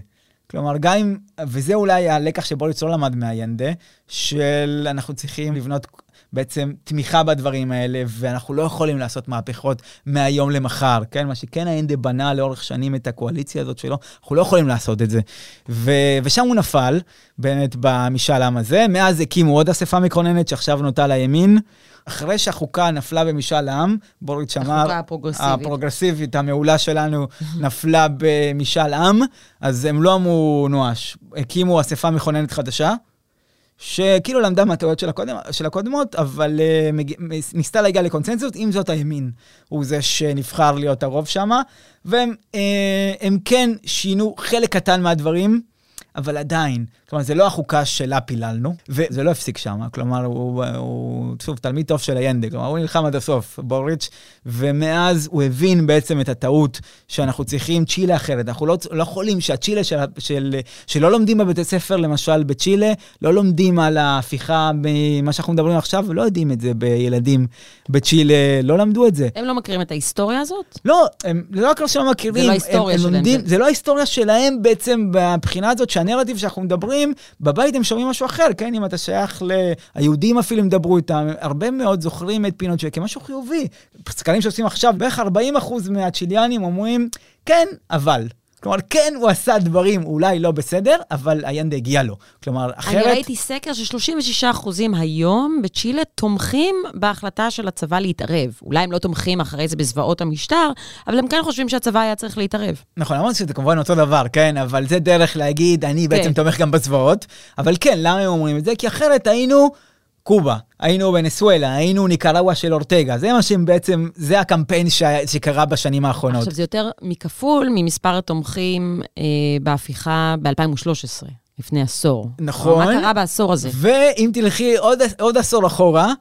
כלומר, גם אם, וזה אולי הלקח שבוליץ לא למד מהיינדה, של אנחנו צריכים לבנות בעצם תמיכה בדברים האלה, ואנחנו לא יכולים לעשות מהפכות מהיום למחר, כן? מה שכן האינדה בנה לאורך שנים את הקואליציה הזאת שלו, אנחנו לא יכולים לעשות את זה. ו- ושם הוא נפל, באמת, במשאל עם הזה. מאז הקימו עוד אספה מכוננת שעכשיו נוטה לימין. אחרי שהחוקה נפלה במשאל עם, בוריץ' אמר, החוקה הפרוגרסיבית. הפרוגרסיבית המעולה שלנו נפלה במשאל עם, אז הם לא אמרו נואש. הקימו אספה מכוננת חדשה, שכאילו למדה מהטעויות של, הקודם, של הקודמות, אבל uh, מג... ניסתה להגיע לקונצנזוס, עם זאת הימין הוא זה שנבחר להיות הרוב שם, והם uh, כן שינו חלק קטן מהדברים. אבל עדיין, כלומר, זה לא החוקה שלה פיללנו, וזה לא הפסיק שם. כלומר, הוא, הוא, שוב, תלמיד טוב של היינדה, כלומר, הוא נלחם עד הסוף, בוריץ', ומאז הוא הבין בעצם את הטעות שאנחנו צריכים צ'ילה אחרת. אנחנו לא, לא יכולים שהצ'ילה של, של, שלא לומדים בבתי ספר, למשל בצ'ילה, לא לומדים על ההפיכה ממה שאנחנו מדברים עכשיו, ולא יודעים את זה בילדים בצ'ילה, לא למדו את זה. הם לא מכירים את ההיסטוריה הזאת? לא, הם לא רק שלא מכירים, זה לא ההיסטוריה הם, שלהם. הם לומדים, זה לא ההיסטוריה שלהם בעצם, בבחינה הזאת, שהנרטיב שאנחנו מדברים, בבית הם שומעים משהו אחר, כן? אם אתה שייך ל... היהודים אפילו אם דברו איתם, הרבה מאוד זוכרים את פינוצ'ה כמשהו חיובי. סקרים שעושים עכשיו, בערך 40% מהצ'יליאנים אומרים, כן, אבל. כלומר, כן, הוא עשה דברים אולי לא בסדר, אבל היאנדה הגיע לו. כלומר, אחרת... אני ראיתי סקר ש-36% היום בצ'ילה תומכים בהחלטה של הצבא להתערב. אולי הם לא תומכים אחרי זה בזוועות המשטר, אבל הם כן חושבים שהצבא היה צריך להתערב. נכון, למרות שזה כמובן אותו דבר, כן? אבל זה דרך להגיד, אני בעצם כן. תומך גם בזוועות. אבל כן, למה הם אומרים את זה? כי אחרת היינו... קובה, היינו ונסואלה, היינו ניקרווה של אורטגה. זה מה שהם בעצם, זה הקמפיין ש... שקרה בשנים האחרונות. עכשיו, זה יותר מכפול ממספר התומכים אה, בהפיכה ב-2013, לפני עשור. נכון. מה קרה בעשור הזה? ואם תלכי עוד, עוד עשור אחורה,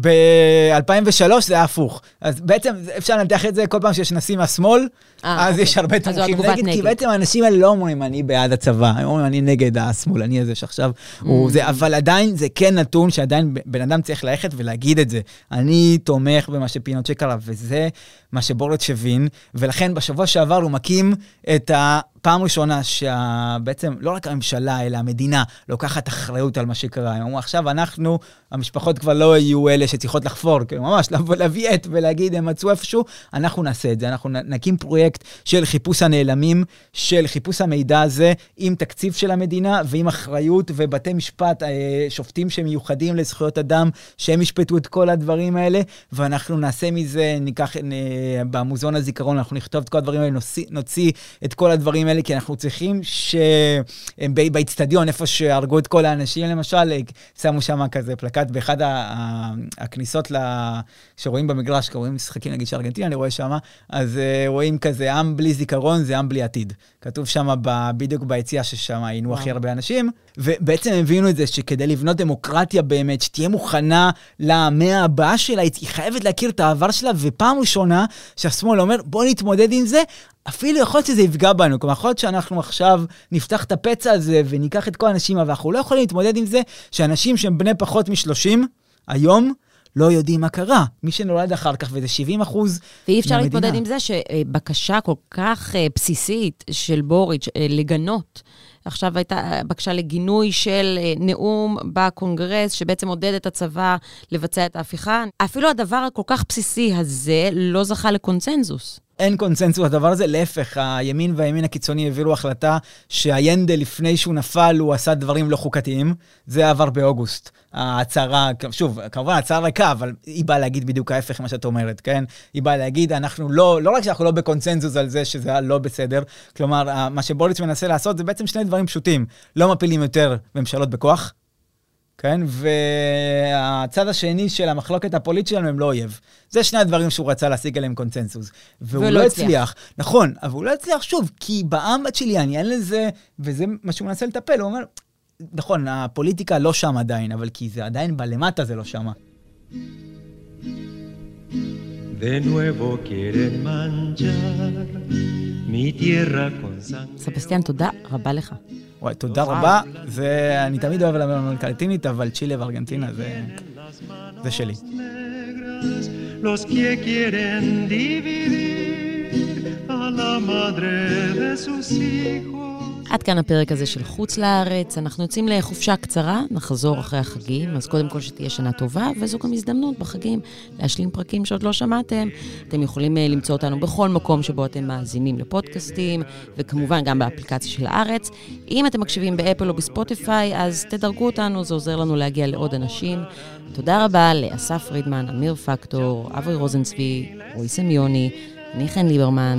ב-2003 זה היה הפוך. אז בעצם אפשר לנתח את זה כל פעם שיש נשיא מהשמאל, אז אוקיי. יש הרבה תומכים התגובת נגד, כי נגד. בעצם האנשים האלה לא אומרים אני בעד הצבא, הם אומרים אני נגד השמאלני הזה שעכשיו Mm. הוא זה, אבל עדיין זה כן נתון שעדיין בן אדם צריך ללכת ולהגיד את זה. אני תומך במה שפינוצ'ה קרה, וזה מה שבורץ' הבין, ולכן בשבוע שעבר הוא מקים את ה... פעם ראשונה שבעצם לא רק הממשלה, אלא המדינה לוקחת אחריות על מה שקרה. הם אמרו, עכשיו אנחנו, המשפחות כבר לא יהיו אלה שצריכות לחפור, כאילו ממש לבוא, להביא עט ולהגיד, הם מצאו איפשהו, אנחנו נעשה את זה. אנחנו נקים פרויקט של חיפוש הנעלמים, של חיפוש המידע הזה, עם תקציב של המדינה ועם אחריות ובתי משפט, אה, שופטים שמיוחדים לזכויות אדם, שהם ישפטו את כל הדברים האלה, ואנחנו נעשה מזה, ניקח, נ, במוזיאון הזיכרון, אנחנו נכתוב את כל הדברים האלה, נוציא, נוציא את כל הדברים האלה, כי אנחנו צריכים ש... באיצטדיון, איפה שהרגו את כל האנשים, למשל, שמו שם כזה פלקט באחד הכניסות ל... שרואים במגרש, כשרואים משחקים נגיד של ארגנטינה, אני רואה שם, אז uh, רואים כזה עם בלי זיכרון זה עם בלי עתיד. כתוב שם בדיוק ביציאה ששם היינו הכי הרבה אנשים, ובעצם הבינו את זה שכדי לבנות דמוקרטיה באמת, שתהיה מוכנה למאה הבאה שלה, היא חייבת להכיר את העבר שלה, ופעם ראשונה שהשמאל אומר, בוא נתמודד עם זה, אפילו יכול להיות שזה יפגע בנו, כלומר, יכול להיות שאנחנו עכשיו נפתח את הפצע הזה וניקח את כל האנשים, אבל אנחנו לא יכולים להתמודד עם זה שאנשים שהם בני פחות מ-30, היום, לא יודעים מה קרה. מי שנולד אחר כך, וזה 70 אחוז ואי אפשר מהמדינה. להתמודד עם זה שבקשה כל כך אה, בסיסית של בוריץ' אה, לגנות, עכשיו הייתה אה, בקשה לגינוי של אה, נאום בקונגרס, שבעצם עודד את הצבא לבצע את ההפיכה. אפילו הדבר הכל כך בסיסי הזה לא זכה לקונצנזוס. אין קונצנזוס לדבר הזה, להפך, הימין והימין הקיצוני העבירו החלטה שהיינדה, לפני שהוא נפל, הוא עשה דברים לא חוקתיים. זה עבר באוגוסט. ההצהרה, שוב, כמובן הצהרה ריקה, אבל היא באה להגיד בדיוק ההפך ממה שאת אומרת, כן? היא באה להגיד, אנחנו לא, לא רק שאנחנו לא בקונצנזוס על זה שזה היה לא בסדר, כלומר, מה שבוליץ מנסה לעשות זה בעצם שני דברים פשוטים. לא מפילים יותר ממשלות בכוח, כן? והצד השני של המחלוקת הפוליטית שלנו הם לא אויב. זה שני הדברים שהוא רצה להשיג עליהם קונצנזוס. והוא ולא לא הצליח. הצליח. נכון, אבל הוא לא הצליח שוב, כי בעם הצ'יליאני אין לזה, וזה מה שהוא מנסה לטפל, הוא אומר, נכון, הפוליטיקה לא שם עדיין, אבל כי זה עדיין בלמטה זה לא שמה. De nuevo quieren manchar סבסטיאן, תודה רבה לך. וואי, תודה רבה. זה, אני תמיד אוהב לדבר אמריקה לטינית, אבל צ'ילה וארגנטינה זה, זה שלי. Los que quieren dividir a la madre de sus hijos עד כאן הפרק הזה של חוץ לארץ. אנחנו יוצאים לחופשה קצרה, נחזור אחרי החגים, אז קודם כל שתהיה שנה טובה, וזו גם הזדמנות בחגים להשלים פרקים שעוד לא שמעתם. אתם יכולים אה, למצוא אותנו בכל מקום שבו אתם מאזינים לפודקאסטים, וכמובן גם באפליקציה של הארץ. אם אתם מקשיבים באפל או בספוטיפיי, אז תדרגו אותנו, זה עוזר לנו להגיע לעוד אנשים. תודה רבה לאסף פרידמן, אמיר פקטור, אברי רוזנצבי, רועי סמיוני, חן ליברמן.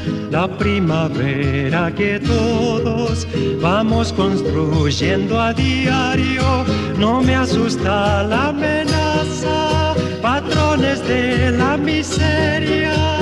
la primavera que todos vamos construyendo a diario. No me asusta la amenaza, patrones de la miseria